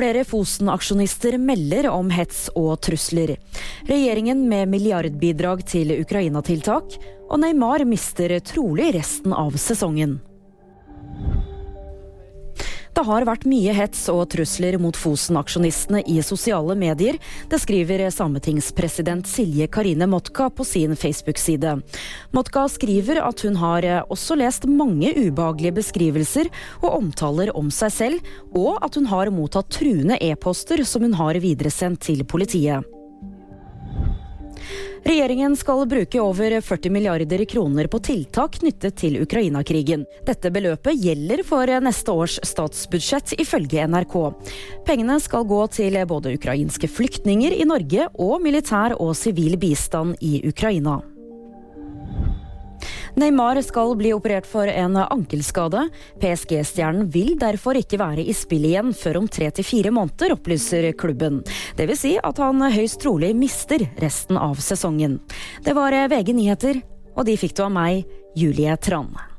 Flere Fosen-aksjonister melder om hets og trusler. Regjeringen med milliardbidrag til Ukraina-tiltak, og Neymar mister trolig resten av sesongen. Det har vært mye hets og trusler mot Fosen-aksjonistene i sosiale medier. Det skriver sametingspresident Silje Karine Motka på sin Facebook-side. Motka skriver at hun har også lest mange ubehagelige beskrivelser og omtaler om seg selv, og at hun har mottatt truende e-poster som hun har videresendt til politiet. Regjeringen skal bruke over 40 milliarder kroner på tiltak knyttet til Ukraina-krigen. Dette beløpet gjelder for neste års statsbudsjett, ifølge NRK. Pengene skal gå til både ukrainske flyktninger i Norge og militær og sivil bistand i Ukraina. Neymar skal bli operert for en ankelskade. PSG-stjernen vil derfor ikke være i spill igjen før om tre til fire måneder, opplyser klubben. Det vil si at han høyst trolig mister resten av sesongen. Det var VG nyheter, og de fikk du av meg, Julie Trane.